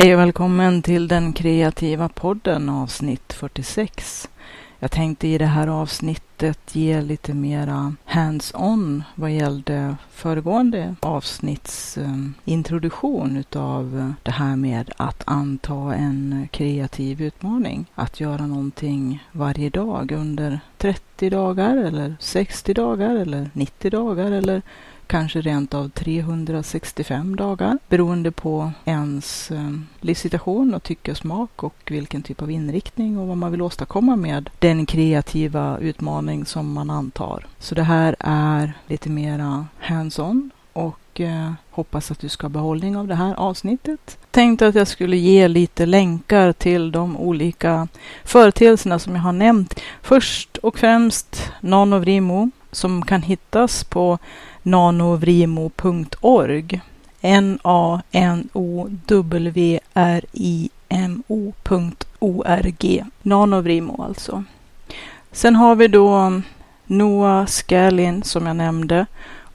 Hej och välkommen till den kreativa podden avsnitt 46. Jag tänkte i det här avsnittet ge lite mera hands-on vad gällde föregående avsnitts eh, introduktion utav det här med att anta en kreativ utmaning. Att göra någonting varje dag under 30 dagar eller 60 dagar eller 90 dagar eller kanske rent av 365 dagar beroende på ens eh, livssituation och tycke och smak och vilken typ av inriktning och vad man vill åstadkomma med den kreativa utmaning som man antar. Så det här är lite mera hands-on och eh, hoppas att du ska ha behållning av det här avsnittet. Tänkte att jag skulle ge lite länkar till de olika företeelserna som jag har nämnt. Först och främst Nanovrimo som kan hittas på nanovrimo.org. N-A-N-O-W-R-I-M-O.org. Nanovrimo alltså. Sen har vi då Noah Skalin som jag nämnde.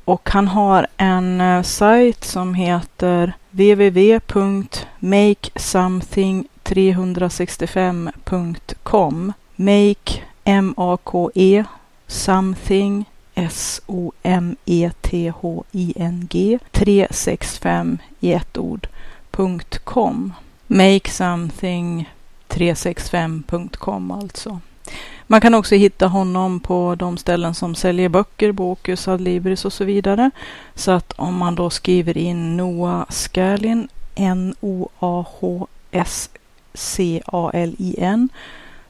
Och han har en eh, sajt som heter www.makesomething365.com Make M-A-K-E something S-O-M-E-T-H-I-N-G 365 i ett ord. .com. Make something 365.com alltså. Man kan också hitta honom på de ställen som säljer böcker, Bokus, Adlibris och så vidare. Så att om man då skriver in Noah Skalin, N-O-A-H-S-C-A-L-I-N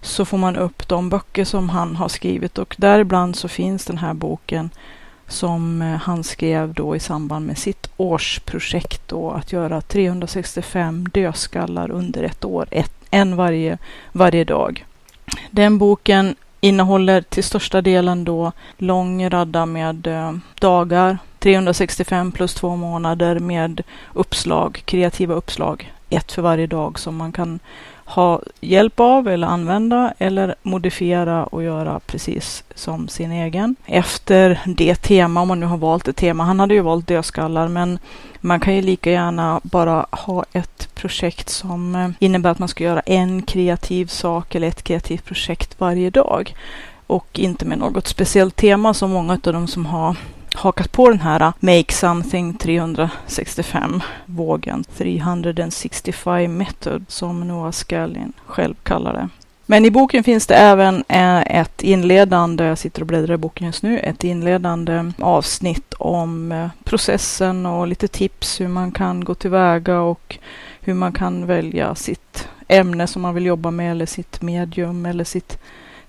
så får man upp de böcker som han har skrivit och däribland så finns den här boken som eh, han skrev då i samband med sitt årsprojekt då att göra 365 dödskallar under ett år, ett, en varje, varje dag. Den boken innehåller till största delen då lång radda med eh, dagar, 365 plus två månader med uppslag, kreativa uppslag, ett för varje dag som man kan ha hjälp av eller använda eller modifiera och göra precis som sin egen. Efter det tema, om man nu har valt ett tema, han hade ju valt dödskallar, men man kan ju lika gärna bara ha ett projekt som eh, innebär att man ska göra en kreativ sak eller ett kreativt projekt varje dag och inte med något speciellt tema som många av de som har hakat på den här uh, Make Something 365 vågen, 365 Method som Noah Scalin själv kallar det. Men i boken finns det även uh, ett inledande, jag sitter och bläddrar i boken just nu, ett inledande avsnitt om uh, processen och lite tips hur man kan gå tillväga och hur man kan välja sitt ämne som man vill jobba med eller sitt medium eller sitt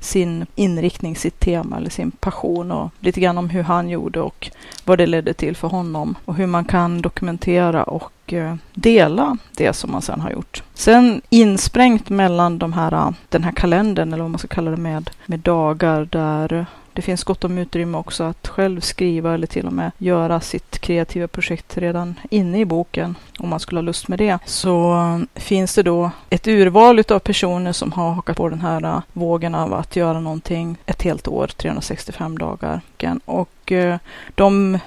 sin inriktning, sitt tema eller sin passion och lite grann om hur han gjorde och vad det ledde till för honom och hur man kan dokumentera och eh, dela det som man sedan har gjort. Sen insprängt mellan de här, den här kalendern eller vad man ska kalla det med, med dagar där det finns gott om utrymme också att själv skriva eller till och med göra sitt kreativa projekt redan inne i boken om man skulle ha lust med det. Så eh, finns det då ett urval av personer som har hakat på den här eh, vågen av att göra någonting ett helt år, 365 dagar. Och eh, de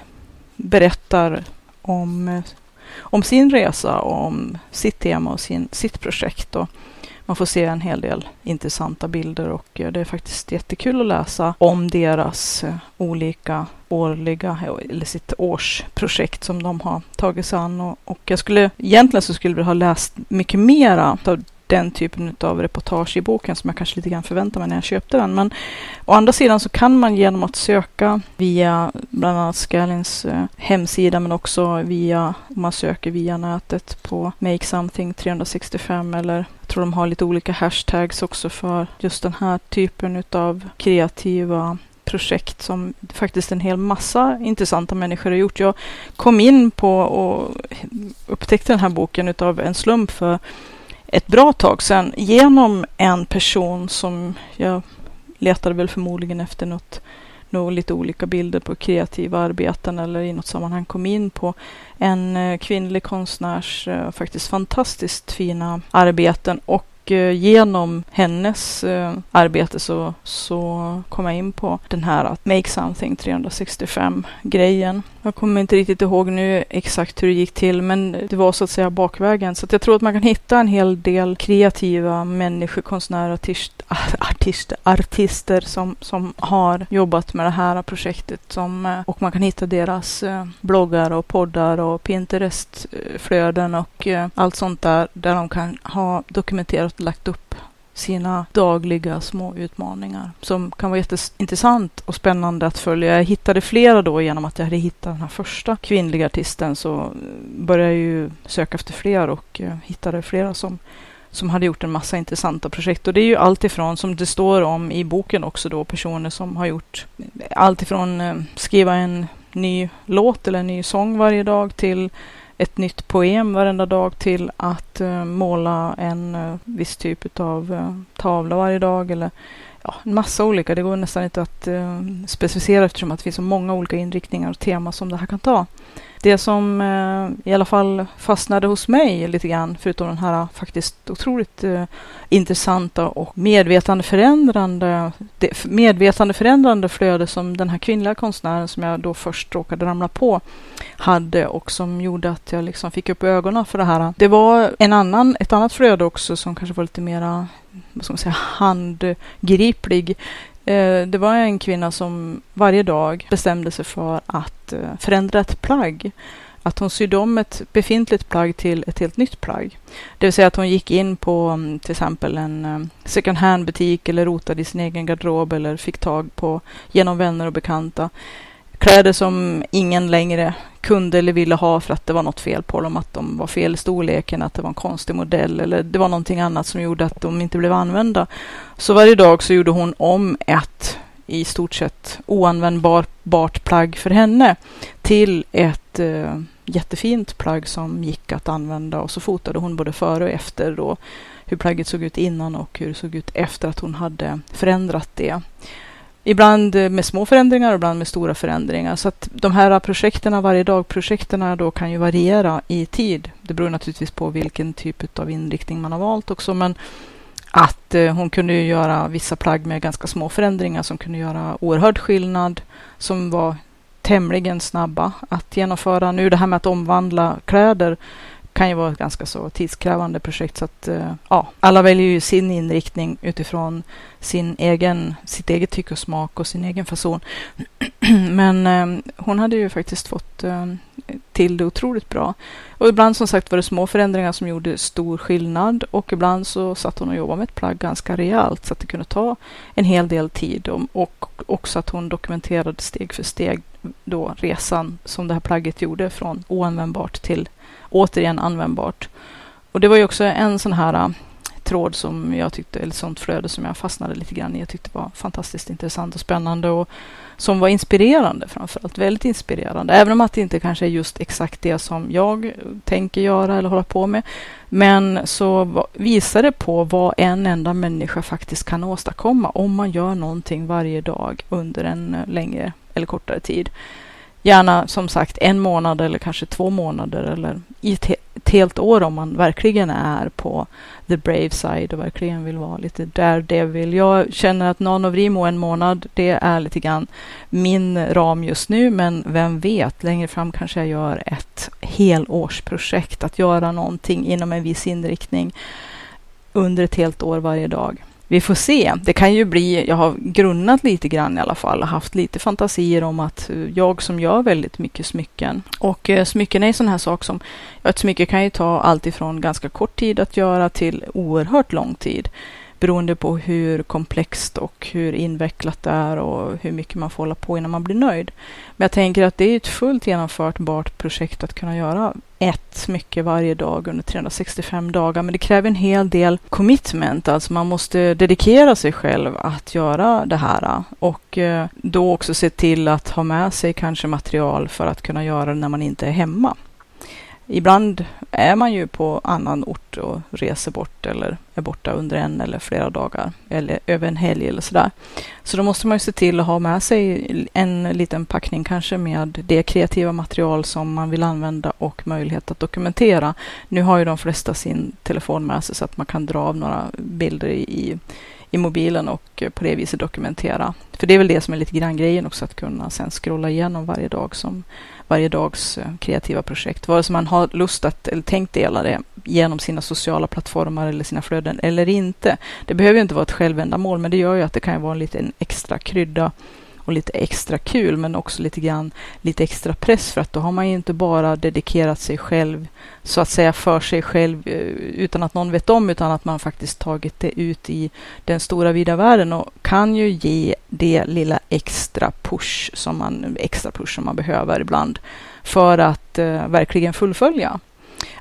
berättar om, om sin resa och om sitt tema och sin, sitt projekt. Och man får se en hel del intressanta bilder och det är faktiskt jättekul att läsa om deras eh, olika årliga, eller sitt årsprojekt som de har tagit sig an. Och, och jag skulle, egentligen så skulle vi ha läst mycket mera av den typen av reportage i boken som jag kanske lite grann förväntade mig när jag köpte den. Men å andra sidan så kan man genom att söka via bland annat Scalins eh, hemsida men också via, om man söker via nätet på Make Something 365 eller jag tror de har lite olika hashtags också för just den här typen av kreativa projekt som faktiskt en hel massa intressanta människor har gjort. Jag kom in på och upptäckte den här boken utav en slump för ett bra tag sedan genom en person som jag letade väl förmodligen efter något, något lite olika bilder på kreativa arbeten eller i något sammanhang kom in på en eh, kvinnlig konstnärs eh, faktiskt fantastiskt fina arbeten och eh, genom hennes arbete så, så kom jag in på den här att Make Something 365 grejen. Jag kommer inte riktigt ihåg nu exakt hur det gick till, men det var så att säga bakvägen. Så att jag tror att man kan hitta en hel del kreativa människor, konstnärer, artist, artist, artister som, som har jobbat med det här projektet. Som, eh, och man kan hitta deras eh, bloggar och poddar och Pinterest-flöden och eh, allt sånt där, där de kan ha dokumenterat och lagt upp sina dagliga små utmaningar som kan vara jätteintressant och spännande att följa. Jag hittade flera då genom att jag hade hittat den här första kvinnliga artisten så eh, började jag ju söka efter fler och eh, hittade flera som som hade gjort en massa intressanta projekt. Och det är ju allt ifrån, som det står om i boken också då, personer som har gjort eh, allt ifrån skriva en ny låt eller en ny sång varje dag till ett nytt poem varenda dag till att eh, måla en eh, viss typ av eh, tavla varje dag eller ja, en massa olika. Det går nästan inte att specificera eftersom att det finns så många olika inriktningar och teman som det här kan ta. Det som eh, i alla fall fastnade hos mig lite grann, förutom den här faktiskt otroligt eh, intressanta och medvetandeförändrande, det, medvetandeförändrande flöde som den här kvinnliga konstnären som jag då först råkade ramla på hade och som gjorde att jag liksom fick upp ögonen för det här. Det var en annan, ett annat flöde också som kanske var lite mera vad ska man säga, handgriplig. Eh, det var en kvinna som varje dag bestämde sig för att eh, förändra ett plagg. Att hon sydde om ett befintligt plagg till ett helt nytt plagg. Det vill säga att hon gick in på mm, till exempel en eh, second hand butik eller rotade i sin egen garderob eller fick tag på genom vänner och bekanta kläder som ingen längre kunde eller ville ha för att det var något fel på dem, att de var fel i storleken, att det var en konstig modell eller det var någonting annat som gjorde att de inte blev använda. Så varje dag så gjorde hon om ett i stort sett oanvändbart plagg för henne till ett eh, jättefint plagg som gick att använda och så fotade hon både före och efter då hur plagget såg ut innan och hur det såg ut efter att hon hade förändrat det. Ibland eh, med små förändringar och ibland med stora förändringar. Så att de här projekten, varje dag-projekten då kan ju variera i tid. Det beror naturligtvis på vilken typ av inriktning man har valt också. Men att eh, hon kunde ju göra vissa plagg med ganska små förändringar som kunde göra oerhörd skillnad. Som var tämligen snabba att genomföra. Nu det här med att omvandla kläder kan ju vara ett ganska så tidskrävande projekt. Så att, eh, ja, alla väljer ju sin inriktning utifrån sin egen, sitt eget tycke och smak och sin egen fason. Men eh, hon hade ju faktiskt fått eh, till det otroligt bra. Och ibland som sagt var det små förändringar som gjorde stor skillnad och ibland så satt hon och jobbade med ett plagg ganska rejält så att det kunde ta en hel del tid och, och också att hon dokumenterade steg för steg då resan som det här plagget gjorde från oanvändbart till återigen användbart. Och det var ju också en sån här äh, tråd som jag tyckte, eller sånt flöde som jag fastnade lite grann i. Jag tyckte var fantastiskt intressant och spännande och som var inspirerande framförallt. Väldigt inspirerande. Även om att det inte kanske är just exakt det som jag tänker göra eller hålla på med. Men så visar det på vad en enda människa faktiskt kan åstadkomma om man gör någonting varje dag under en äh, längre eller kortare tid. Gärna som sagt en månad eller kanske två månader eller i ett, ett helt år om man verkligen är på the brave side och verkligen vill vara lite där det vill. Jag känner att Nanovrimo en månad, det är lite grann min ram just nu, men vem vet, längre fram kanske jag gör ett helårsprojekt, att göra någonting inom en viss inriktning under ett helt år varje dag vi får se. Det kan ju bli, jag har grunnat lite grann i alla fall, haft lite fantasier om att eh, jag som gör väldigt mycket smycken och eh, smycken är en sån här sak som, ett smycke kan ju ta allt ifrån ganska kort tid att göra till oerhört lång tid beroende på hur komplext och hur invecklat det är och hur mycket man får hålla på innan man blir nöjd. Men jag tänker att det är ett fullt genomförbart projekt att kunna göra ett smycke varje dag under 365 dagar. Men det kräver en hel del commitment, alltså man måste dedikera sig själv att göra det här och eh, då också se till att ha med sig kanske material för att kunna göra det när man inte är hemma. Ibland är man ju på annan ort och reser bort eller är borta under en eller flera dagar eller över en helg eller sådär. Så då måste man ju se till att ha med sig en liten packning kanske med det kreativa material som man vill använda och möjlighet att dokumentera. Nu har ju de flesta sin telefon med sig så att man kan dra av några bilder i, i mobilen och på det viset dokumentera. För det är väl det som är lite grann grejen också, att kunna sen scrolla igenom varje dag som varje dags eh, kreativa projekt. Vare sig man har lust att eller tänkt dela det genom sina sociala plattformar eller sina flöden eller inte. Det behöver ju inte vara ett självändamål, men det gör ju att det kan vara en liten extra krydda och lite extra kul, men också lite grann lite extra press för att då har man ju inte bara dedikerat sig själv så att säga för sig själv eh, utan att någon vet om, utan att man faktiskt tagit det ut i den stora vida världen och kan ju ge det lilla extra push som man, extra push som man behöver ibland för att eh, verkligen fullfölja.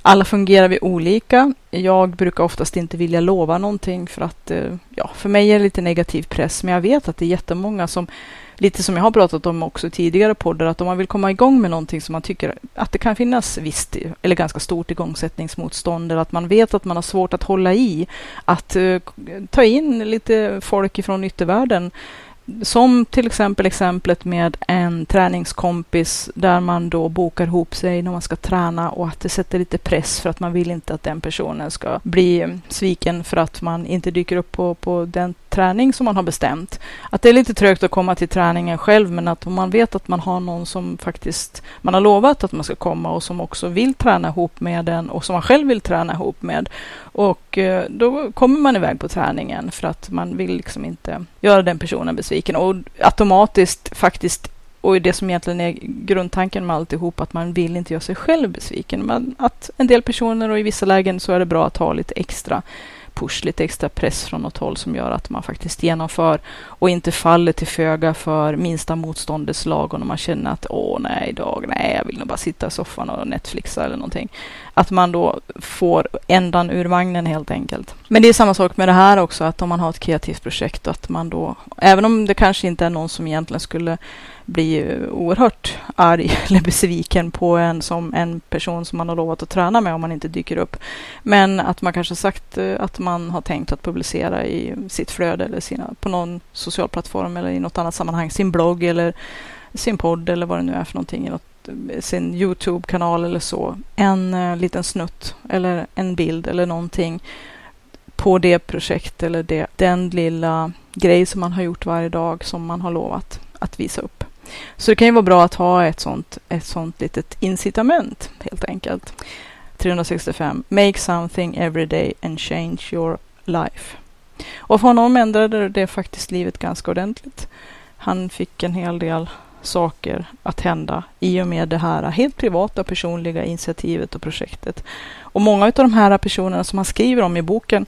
Alla fungerar vi olika. Jag brukar oftast inte vilja lova någonting för att, eh, ja, för mig är det lite negativ press, men jag vet att det är jättemånga som lite som jag har pratat om också tidigare poddar, att om man vill komma igång med någonting som man tycker att det kan finnas visst eller ganska stort igångsättningsmotstånd eller att man vet att man har svårt att hålla i, att uh, ta in lite folk ifrån yttervärlden som till exempel exemplet med en träningskompis där man då bokar ihop sig när man ska träna och att det sätter lite press för att man vill inte att den personen ska bli sviken för att man inte dyker upp på, på den träning som man har bestämt. Att det är lite trögt att komma till träningen själv men att om man vet att man har någon som faktiskt man har lovat att man ska komma och som också vill träna ihop med den och som man själv vill träna ihop med. Och eh, då kommer man iväg på träningen för att man vill liksom inte göra den personen besviken och automatiskt faktiskt och det som egentligen är grundtanken med alltihop, att man vill inte göra sig själv besviken. Men att en del personer och i vissa lägen så är det bra att ha lite extra push, lite extra press från något håll som gör att man faktiskt genomför och inte faller till föga för minsta motståndets lag och när man känner att åh nej idag, nej jag vill nog bara sitta i soffan och Netflixa eller någonting. Att man då får ändan ur vagnen helt enkelt. Men det är samma sak med det här också, att om man har ett kreativt projekt, att man då, även om det kanske inte är någon som egentligen skulle bli oerhört arg eller besviken på en som en person som man har lovat att träna med om man inte dyker upp. Men att man kanske sagt eh, att man har tänkt att publicera i sitt flöde eller sina, på någon social plattform eller i något annat sammanhang, sin blogg eller sin podd eller vad det nu är för någonting, i något, eh, sin Youtube-kanal eller så. En uh, liten snutt eller en bild eller någonting på det projekt eller det, den lilla grej som man har gjort varje dag som man har lovat att visa upp. Så det kan ju vara bra att ha ett sånt, ett sånt litet incitament helt enkelt. 365. Make something every day and change your life. Och för honom ändrade det faktiskt livet ganska ordentligt. Han fick en hel del saker att hända i och med det här helt privata personliga initiativet och projektet. Och många av de här personerna som han skriver om i boken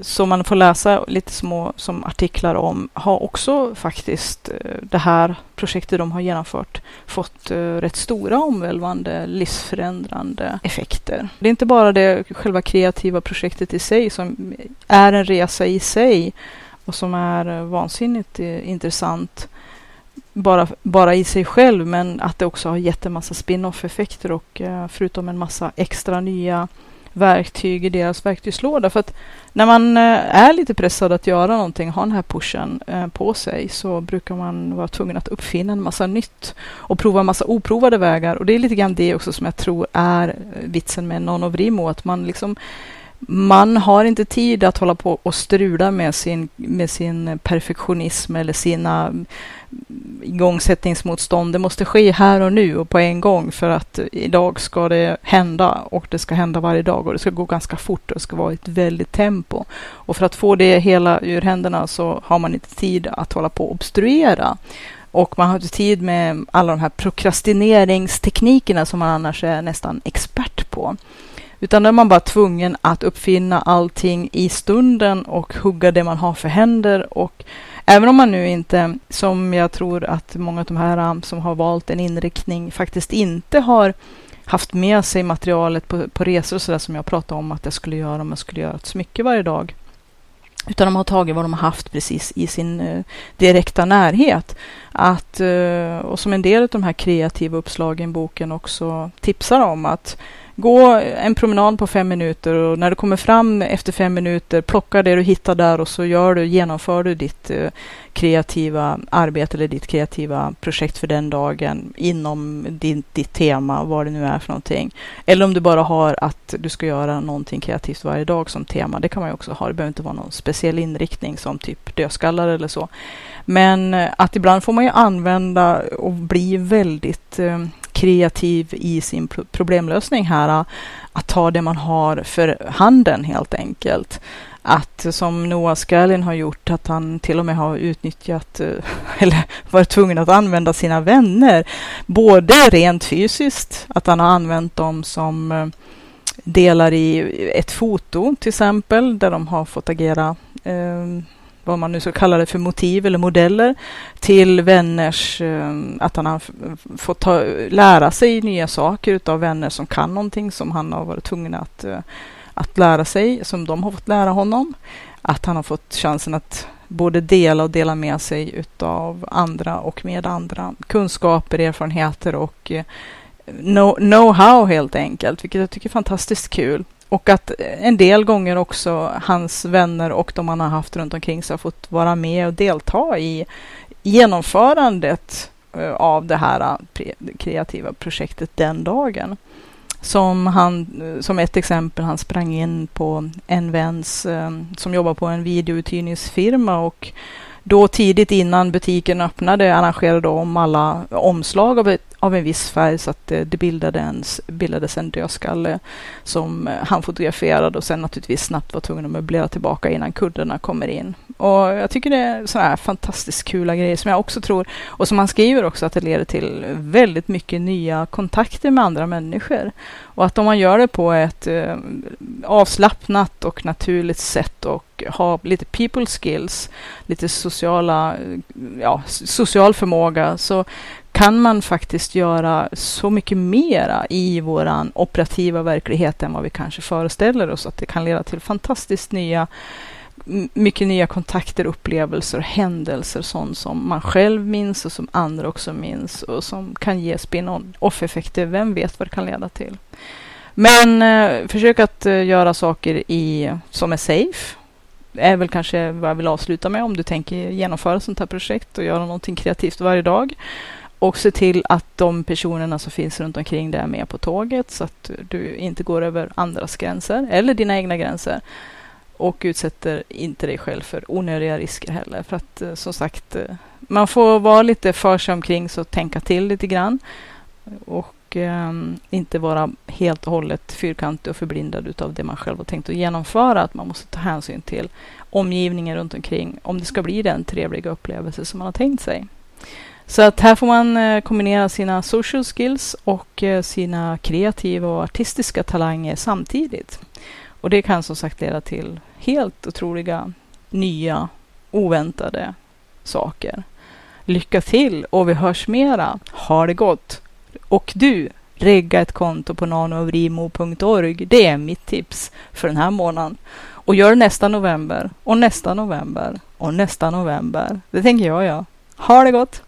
som man får läsa lite små som artiklar om har också faktiskt eh, det här projektet de har genomfört fått eh, rätt stora omvälvande livsförändrande effekter. Det är inte bara det själva kreativa projektet i sig som är en resa i sig och som är eh, vansinnigt intressant bara, bara i sig själv, men att det också har gett en massa spin-off effekter och förutom en massa extra nya verktyg i deras verktygslåda. För att när man eh, är lite pressad att göra någonting, ha den här pushen eh, på sig, så brukar man vara tvungen att uppfinna en massa nytt och prova en massa oprovade vägar. Och det är lite grann det också som jag tror är vitsen med Non of Rimo, att man liksom man har inte tid att hålla på och strula med sin, med sin perfektionism eller sina igångsättningsmotstånd. Det måste ske här och nu och på en gång för att idag ska det hända och det ska hända varje dag och det ska gå ganska fort och det ska vara ett väldigt tempo. Och för att få det hela ur händerna så har man inte tid att hålla på och obstruera. Och man har inte tid med alla de här prokrastineringsteknikerna som man annars är nästan expert på. Utan då är man bara tvungen att uppfinna allting i stunden och hugga det man har för händer. Och även om man nu inte, som jag tror att många av de här um, som har valt en inriktning faktiskt inte har haft med sig materialet på, på resor och sådär som jag pratade om att jag skulle göra om jag skulle göra ett smycke varje dag. Utan de har tagit vad de har haft precis i sin uh, direkta närhet. Att, uh, och som en del av de här kreativa uppslagen i boken också tipsar om att gå en promenad på fem minuter och när du kommer fram efter fem minuter, plocka det du hittar där och så gör du, genomför du ditt eh, kreativa arbete eller ditt kreativa projekt för den dagen inom din, ditt tema, vad det nu är för någonting. Eller om du bara har att du ska göra någonting kreativt varje dag som tema. Det kan man ju också ha. Det behöver inte vara någon speciell inriktning som typ dödskallar eller så. Men eh, att ibland får man ju använda och bli väldigt eh, kreativ i sin problemlösning här. Äh, att ta det man har för handen helt enkelt. Att som Noah Skalin har gjort, att han till och med har utnyttjat äh, eller varit tvungen att använda sina vänner. Både rent fysiskt, att han har använt dem som äh, delar i ett foto till exempel, där de har fått agera eh, vad man nu ska kalla det för motiv eller modeller till vänners, ehm, att han har fått ta, lära sig nya saker utav vänner som kan någonting som han har varit tvungen att, eh, att lära sig, som de har fått lära honom. Att han har fått chansen att både dela och dela med sig utav andra och med andra kunskaper, erfarenheter och eh, know-how helt enkelt, vilket jag tycker är fantastiskt kul. Och att en del gånger också hans vänner och de han har haft runt omkring sig har fått vara med och delta i genomförandet eh, av det här eh, kreativa projektet den dagen. Som, han, eh, som ett exempel, han sprang in på en väns som jobbar på en videouthyrningsfirma och då tidigt innan butiken öppnade arrangerade om alla omslag av ett av en viss färg så att eh, det, bildades, bildades en dödskalle som eh, han fotograferade och sen naturligtvis snabbt var tvungen att möblera tillbaka innan kuddarna kommer in. Och jag tycker det är sådana här fantastiskt kula grejer som jag också tror, och som han skriver också, att det leder till väldigt mycket nya kontakter med andra människor. Och att om man gör det på ett eh, avslappnat och naturligt sätt och har lite people skills, lite sociala, ja, social förmåga, så kan man faktiskt göra så mycket mera i vår operativa verklighet än vad vi kanske föreställer oss. Att det kan leda till fantastiskt nya, mycket nya kontakter, upplevelser händelser. Sånt som man själv minns och som andra också minns och som kan ge spin-off-effekter. Vem vet vad det kan leda till? Men eh, försök att eh, göra saker i, som är safe. är väl kanske vad jag vill avsluta med om du tänker genomföra sånt här projekt och göra någonting kreativt varje dag. Och se till att de personerna som finns runt omkring dig är med på tåget så att du inte går över andras gränser eller dina egna gränser. Och utsätter inte dig själv för onödiga risker heller. För att eh, som sagt, eh, man får vara lite för sig omkring så tänka till lite grann. Och eh, inte vara helt och hållet fyrkantig och förblindad utav det man själv har tänkt att genomföra. Att man måste ta hänsyn till omgivningen runt omkring om det ska bli den trevliga upplevelse som man har tänkt sig. Så att här får man eh, kombinera sina social skills och eh, sina kreativa och artistiska talanger samtidigt. Och det kan som sagt leda till helt otroliga, nya, oväntade saker. Lycka till och vi hörs mera. Ha det gott! Och du, regga ett konto på nanovrimo.org. Det är mitt tips för den här månaden. Och gör nästa november och nästa november och nästa november. Det tänker jag ja. Ha det gott!